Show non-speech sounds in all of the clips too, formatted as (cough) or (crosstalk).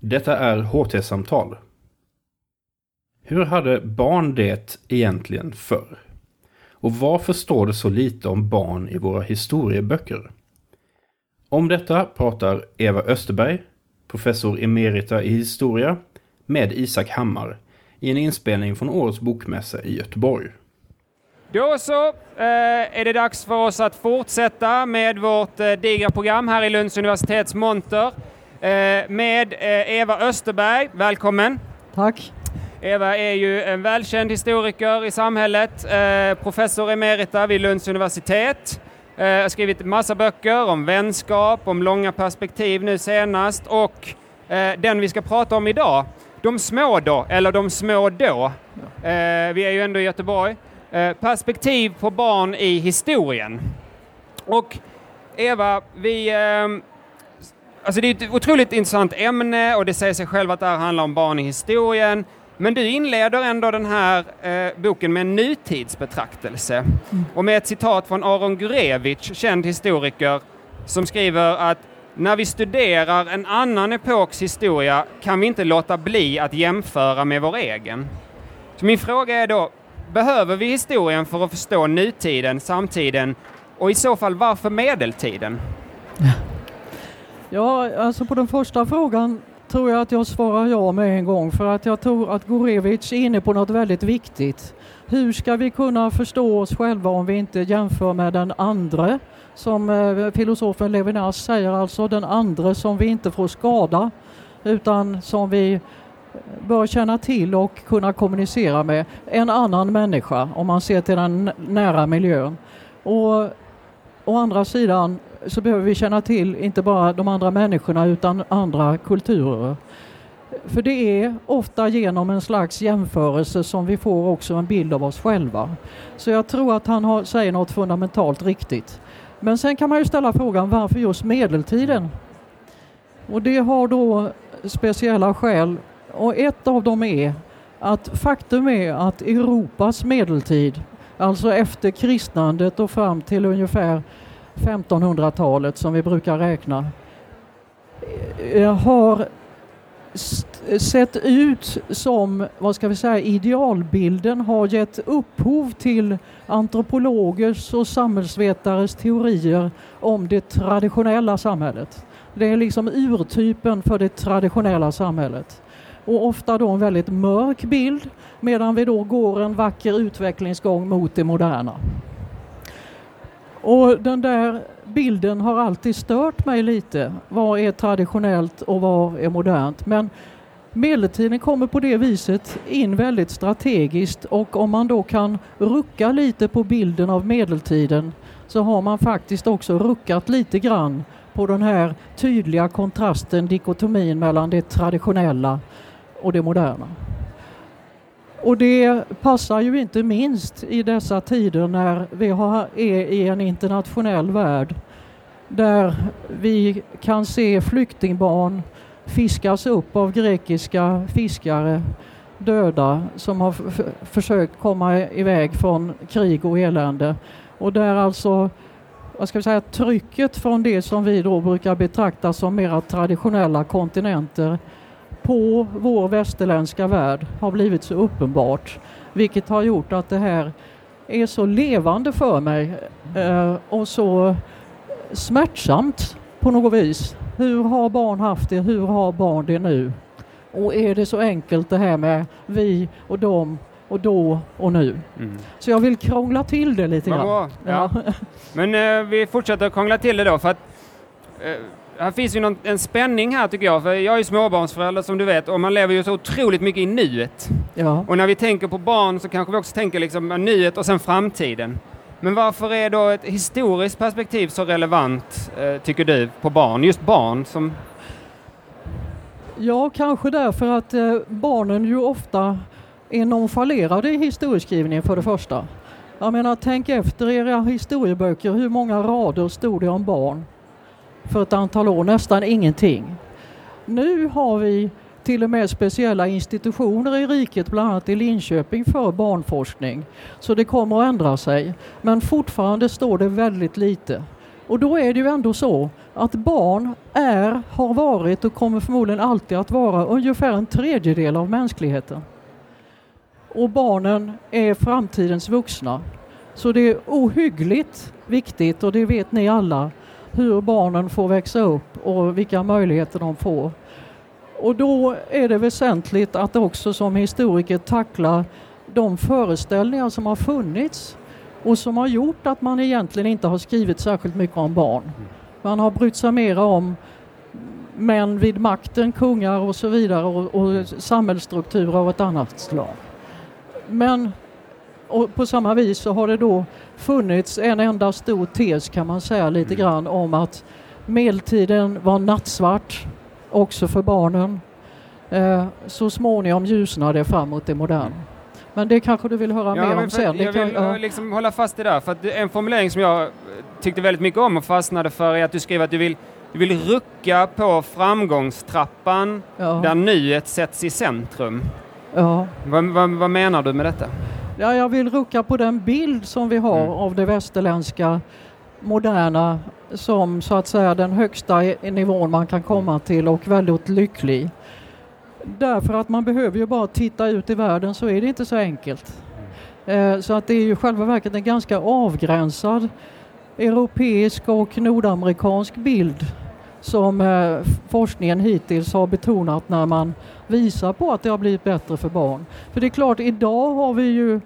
Detta är HT-samtal. Hur hade barn det egentligen förr? Och varför står det så lite om barn i våra historieböcker? Om detta pratar Eva Österberg, professor emerita i historia, med Isak Hammar i en inspelning från årets bokmässa i Göteborg. Då så eh, är det dags för oss att fortsätta med vårt eh, digra program här i Lunds universitets monter med eh, Eva Österberg. Välkommen! Tack! Eva är ju en välkänd historiker i samhället, eh, professor emerita vid Lunds universitet. Eh, har skrivit massa böcker om vänskap, om långa perspektiv nu senast och eh, den vi ska prata om idag, De små då, eller De små då. Eh, vi är ju ändå i Göteborg. Eh, perspektiv på barn i historien. Och Eva, vi... Alltså det är ett otroligt intressant ämne och det säger sig själv att det här handlar om barn i historien. Men du inleder ändå den här eh, boken med en nutidsbetraktelse mm. och med ett citat från Aron Gurevich, känd historiker, som skriver att när vi studerar en annan epoks historia kan vi inte låta bli att jämföra med vår egen. Så min fråga är då, behöver vi historien för att förstå nutiden, samtiden och i så fall varför medeltiden? Ja, alltså på den första frågan tror jag att jag svarar ja med en gång för att jag tror att Gorevic är inne på något väldigt viktigt. Hur ska vi kunna förstå oss själva om vi inte jämför med den andra? Som eh, filosofen Levinas säger, alltså den andra som vi inte får skada utan som vi bör känna till och kunna kommunicera med. En annan människa om man ser till den nära miljön. Och å andra sidan så behöver vi känna till inte bara de andra människorna utan andra kulturer. För det är ofta genom en slags jämförelse som vi får också en bild av oss själva. Så jag tror att han har, säger något fundamentalt riktigt. Men sen kan man ju ställa frågan varför just medeltiden? Och det har då speciella skäl och ett av dem är att faktum är att Europas medeltid, alltså efter kristnandet och fram till ungefär 1500-talet som vi brukar räkna har sett ut som, vad ska vi säga, idealbilden har gett upphov till antropologers och samhällsvetares teorier om det traditionella samhället. Det är liksom urtypen för det traditionella samhället. Och ofta då en väldigt mörk bild medan vi då går en vacker utvecklingsgång mot det moderna. Och den där bilden har alltid stört mig lite. Vad är traditionellt och vad är modernt? Men medeltiden kommer på det viset in väldigt strategiskt och om man då kan rucka lite på bilden av medeltiden så har man faktiskt också ruckat lite grann på den här tydliga kontrasten, dikotomin mellan det traditionella och det moderna. Och det passar ju inte minst i dessa tider när vi har, är i en internationell värld där vi kan se flyktingbarn fiskas upp av grekiska fiskare döda som har försökt komma iväg från krig och elände. Och där alltså vad ska vi säga, trycket från det som vi då brukar betrakta som mera traditionella kontinenter på vår västerländska värld har blivit så uppenbart. Vilket har gjort att det här är så levande för mig eh, och så smärtsamt på något vis. Hur har barn haft det? Hur har barn det nu? Och är det så enkelt det här med vi och dem och då och nu? Mm. Så jag vill krångla till det lite grann. Ja. ja. (laughs) Men eh, vi fortsätter krångla till det då för att eh, här finns ju någon, en spänning här tycker jag, för jag är småbarnsförälder som du vet och man lever ju så otroligt mycket i nuet. Ja. Och när vi tänker på barn så kanske vi också tänker liksom nuet och sen framtiden. Men varför är då ett historiskt perspektiv så relevant, eh, tycker du, på barn? Just barn som... Ja, kanske därför att eh, barnen ju ofta är nonchalerade i historieskrivningen för det första. Jag menar, tänk efter era historieböcker, hur många rader stod det om barn? För ett antal år, nästan ingenting. Nu har vi till och med speciella institutioner i riket, bland annat i Linköping, för barnforskning. Så det kommer att ändra sig. Men fortfarande står det väldigt lite. Och då är det ju ändå så att barn är, har varit och kommer förmodligen alltid att vara ungefär en tredjedel av mänskligheten. Och barnen är framtidens vuxna. Så det är ohyggligt viktigt, och det vet ni alla, hur barnen får växa upp och vilka möjligheter de får. Och då är det väsentligt att också som historiker tackla de föreställningar som har funnits och som har gjort att man egentligen inte har skrivit särskilt mycket om barn. Man har brytt sig mera om män vid makten, kungar och så vidare och, och samhällsstrukturer av ett annat slag. Men och på samma vis så har det då funnits en enda stor tes kan man säga lite mm. grann om att medeltiden var nattsvart också för barnen. Eh, så småningom ljusnade det framåt det moderna. Men det kanske du vill höra ja, mer om sen? Jag vill kan, ja. liksom hålla fast i det där, för en formulering som jag tyckte väldigt mycket om och fastnade för är att du skriver att du vill, du vill rucka på framgångstrappan ja. där nuet sätts i centrum. Ja. Vad, vad, vad menar du med detta? Ja, jag vill rucka på den bild som vi har mm. av det västerländska moderna som så att säga den högsta nivån man kan komma till och väldigt lycklig. Därför att man behöver ju bara titta ut i världen så är det inte så enkelt. Eh, så att det är ju själva verket en ganska avgränsad europeisk och nordamerikansk bild som eh, forskningen hittills har betonat när man visar på att det har blivit bättre för barn. För det är klart, idag har vi ju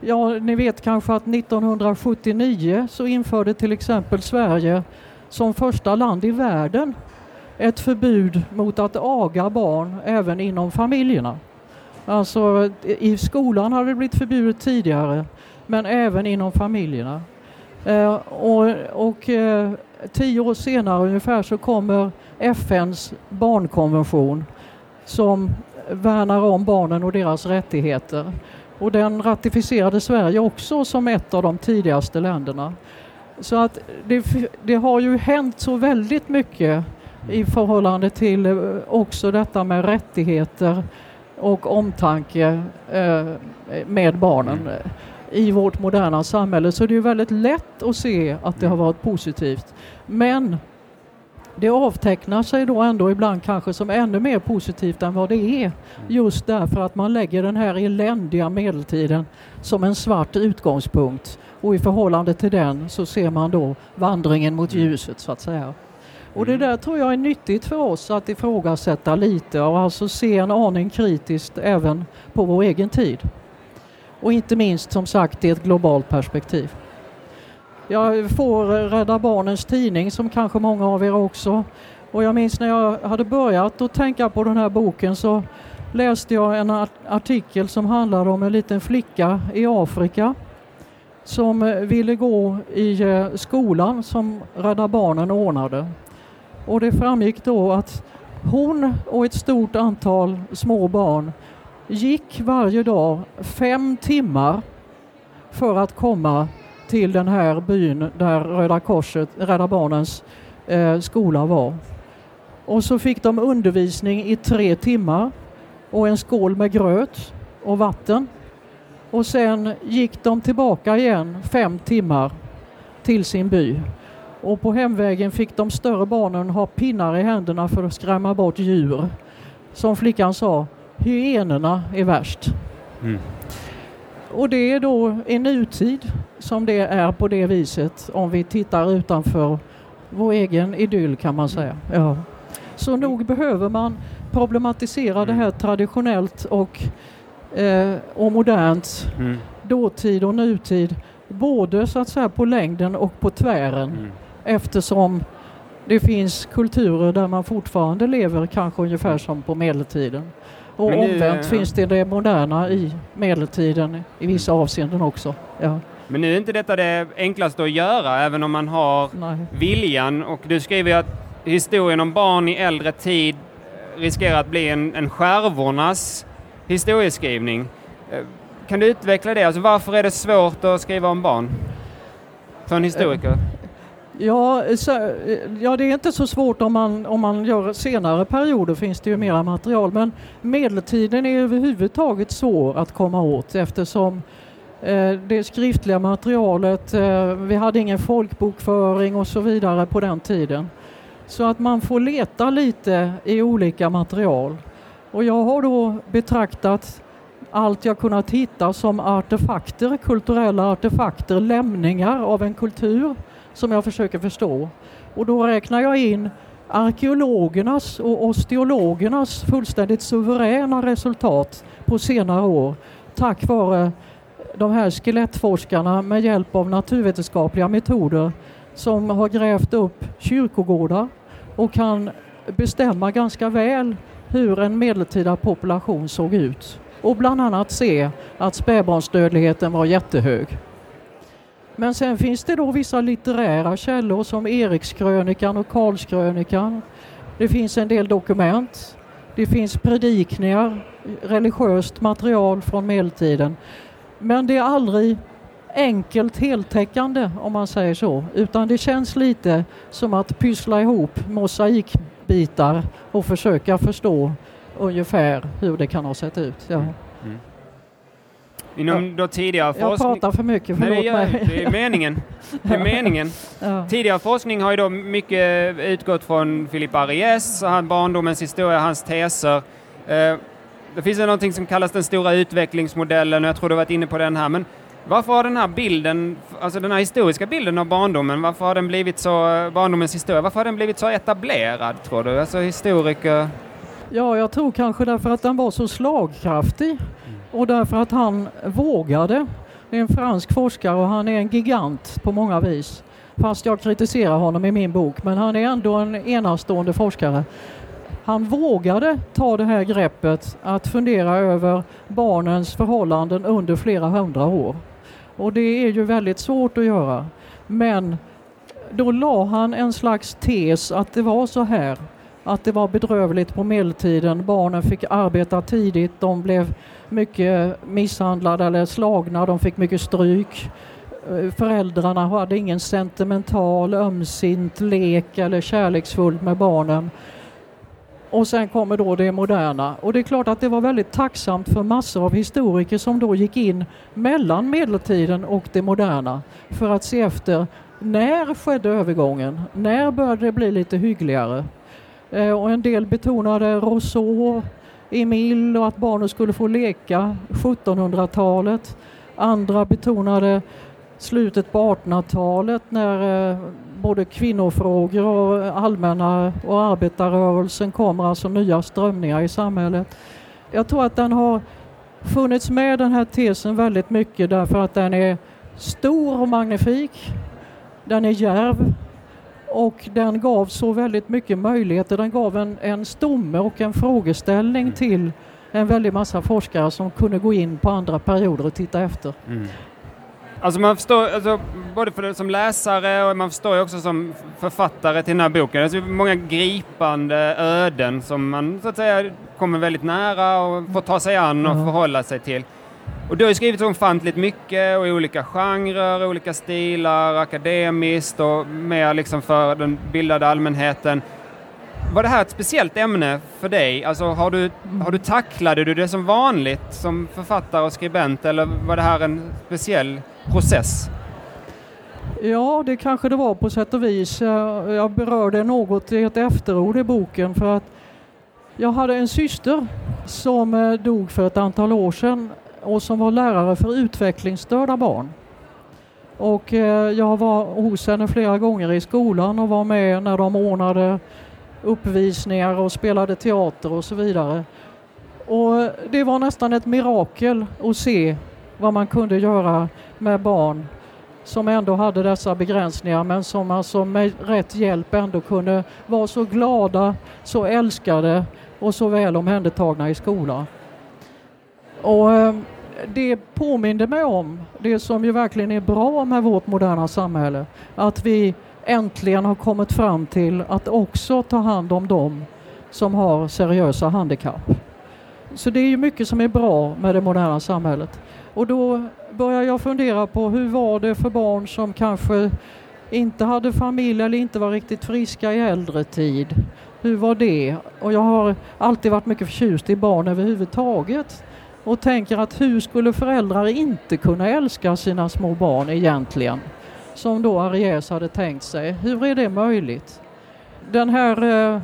Ja, ni vet kanske att 1979 så införde till exempel Sverige som första land i världen ett förbud mot att aga barn även inom familjerna. Alltså i skolan hade det blivit förbjudet tidigare men även inom familjerna. Eh, och, och eh, tio år senare ungefär så kommer FNs barnkonvention som värnar om barnen och deras rättigheter. Och den ratificerade Sverige också som ett av de tidigaste länderna. Så att det, det har ju hänt så väldigt mycket i förhållande till eh, också detta med rättigheter och omtanke eh, med barnen mm i vårt moderna samhälle. Så det är väldigt lätt att se att det har varit positivt. Men det avtecknar sig då ändå ibland kanske som ännu mer positivt än vad det är. Just därför att man lägger den här eländiga medeltiden som en svart utgångspunkt och i förhållande till den så ser man då vandringen mot mm. ljuset så att säga. Och det mm. där tror jag är nyttigt för oss att ifrågasätta lite och alltså se en aning kritiskt även på vår egen tid. Och inte minst som sagt i ett globalt perspektiv. Jag får Rädda Barnens tidning som kanske många av er också. Och jag minns när jag hade börjat att tänka på den här boken så läste jag en artikel som handlade om en liten flicka i Afrika som eh, ville gå i eh, skolan som Rädda Barnen ordnade. Och det framgick då att hon och ett stort antal små barn gick varje dag fem timmar för att komma till den här byn där Röda Korset, Rädda Barnens eh, skola var. Och så fick de undervisning i tre timmar och en skål med gröt och vatten. Och sen gick de tillbaka igen fem timmar till sin by. Och på hemvägen fick de större barnen ha pinnar i händerna för att skrämma bort djur. Som flickan sa, hyenorna är värst. Mm. Och det är då i nutid som det är på det viset om vi tittar utanför vår egen idyll kan man säga. Ja. Så nog behöver man problematisera det här traditionellt och, eh, och modernt, mm. dåtid och nutid, både så att säga på längden och på tvären mm. eftersom det finns kulturer där man fortfarande lever kanske ungefär som på medeltiden. Och nu, omvänt ja. finns det det moderna i medeltiden i vissa avseenden också. Ja. Men nu är inte detta det enklaste att göra, även om man har Nej. viljan. Och du skriver ju att historien om barn i äldre tid riskerar att bli en, en skärvornas historieskrivning. Eh, kan du utveckla det? Alltså varför är det svårt att skriva om barn? För en historiker? Ja, så, ja, det är inte så svårt om man, om man gör senare perioder finns det ju mera material men medeltiden är överhuvudtaget svår att komma åt eftersom eh, det skriftliga materialet, eh, vi hade ingen folkbokföring och så vidare på den tiden. Så att man får leta lite i olika material. Och jag har då betraktat allt jag kunnat hitta som artefakter, kulturella artefakter, lämningar av en kultur som jag försöker förstå. Och då räknar jag in arkeologernas och osteologernas fullständigt suveräna resultat på senare år tack vare de här skelettforskarna med hjälp av naturvetenskapliga metoder som har grävt upp kyrkogårdar och kan bestämma ganska väl hur en medeltida population såg ut och bland annat se att spädbarnsdödligheten var jättehög. Men sen finns det då vissa litterära källor som Erikskrönikan och Karlskrönikan. Det finns en del dokument. Det finns predikningar, religiöst material från medeltiden. Men det är aldrig enkelt heltäckande om man säger så, utan det känns lite som att pyssla ihop mosaikbitar och försöka förstå ungefär hur det kan ha sett ut. Ja. Mm. Inom då tidigare forskning... Jag pratar för mycket, förlåt Nej, mig. Det är meningen. Det är (laughs) meningen. ja. Tidigare forskning har ju då mycket utgått från Philip Ariès, barndomens historia, hans teser. Eh, det finns ju någonting som kallas den stora utvecklingsmodellen och jag tror du varit inne på den här. Men varför har den här bilden, alltså den här historiska bilden av barndomen, varför har den blivit så, barndomens historia, varför har den blivit så etablerad tror du? Alltså historiker... Ja, jag tror kanske därför att den var så slagkraftig och därför att han vågade. Det är en fransk forskare och han är en gigant på många vis. Fast jag kritiserar honom i min bok, men han är ändå en enastående forskare. Han vågade ta det här greppet att fundera över barnens förhållanden under flera hundra år. Och det är ju väldigt svårt att göra. Men då la han en slags tes att det var så här att det var bedrövligt på medeltiden. Barnen fick arbeta tidigt, de blev mycket misshandlade eller slagna, de fick mycket stryk. Eh, föräldrarna hade ingen sentimental, ömsint lek eller kärleksfullt med barnen. Och sen kommer då det moderna. Och det är klart att det var väldigt tacksamt för massor av historiker som då gick in mellan medeltiden och det moderna för att se efter när skedde övergången? När började det bli lite hyggligare? Eh, och en del betonade Rousseau, Emile och att barnen skulle få leka 1700-talet. Andra betonade slutet på 1800-talet när eh, både kvinnofrågor och allmänna och arbetarrörelsen kommer, alltså nya strömningar i samhället. Jag tror att den har funnits med den här tesen väldigt mycket därför att den är stor och magnifik. Den är järv och den gav så väldigt mycket möjligheter. Den gav en, en stomme och en frågeställning till en väldig massa forskare som kunde gå in på andra perioder och titta efter. Mm. Alltså man förstår, alltså, både för det, som läsare och man förstår ju också som författare till den här boken. Alltså många gripande öden som man så att säga kommer väldigt nära och får ta sig an och mm. förhålla sig till. Och du har ju skrivit så ofantligt mycket och i olika genrer, olika stilar, akademiskt och mer liksom för den bildade allmänheten. Var det här ett speciellt ämne för dig? Alltså har du, har du tacklade du det som vanligt som författare och skribent eller var det här en speciell process? Ja, det kanske det var på sätt och vis. Jag berörde något i ett efterord i boken för att jag hade en syster som eh, dog för ett antal år sedan och som var lärare för utvecklingsstörda barn. Och eh, jag var hos henne flera gånger i skolan och var med när de ordnade uppvisningar och spelade teater och så vidare. Och det var nästan ett mirakel att se vad man kunde göra med barn som ändå hade dessa begränsningar men som alltså med rätt hjälp ändå kunde vara så glada, så älskade och så väl omhändertagna i skolan. Och eh, det påminde mig om det som ju verkligen är bra med vårt moderna samhälle. Att vi äntligen har kommit fram till att också ta hand om dem som har seriösa handikapp. Så det är ju mycket som är bra med det moderna samhället. Och då börjar jag fundera på hur var det för barn som kanske inte hade familj eller inte var riktigt friska i äldre tid. Hur var det? Och jag har alltid varit mycket förtjust i barn överhuvudtaget och tänker att hur skulle föräldrar inte kunna älska sina små barn egentligen? Som då Ariès hade tänkt sig. Hur är det möjligt? den här eh,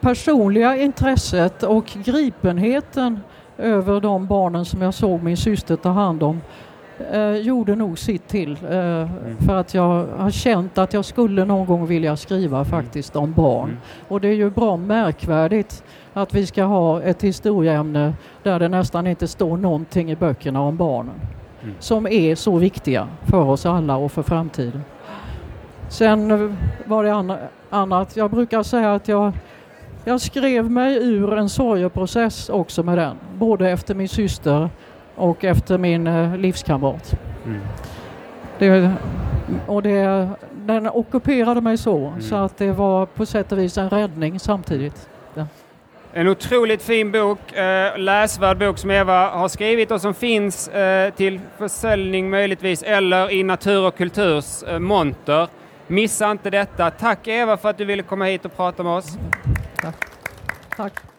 personliga intresset och gripenheten över de barnen som jag såg min syster ta hand om eh, gjorde nog sitt till. Eh, mm. För att jag har känt att jag skulle någon gång vilja skriva mm. faktiskt om barn. Mm. Och det är ju bra märkvärdigt att vi ska ha ett historieämne där det nästan inte står någonting i böckerna om barnen. Mm. Som är så viktiga för oss alla och för framtiden. Sen var det annat. Jag brukar säga att jag, jag skrev mig ur en sorgeprocess också med den. Både efter min syster och efter min eh, livskamrat. Mm. Det, och det, den ockuperade mig så, mm. så att det var på sätt och vis en räddning samtidigt. En otroligt fin bok, eh, läsvärd bok som Eva har skrivit och som finns eh, till försäljning möjligtvis eller i Natur och kulturs eh, monter. Missa inte detta. Tack Eva för att du ville komma hit och prata med oss. Tack. Tack.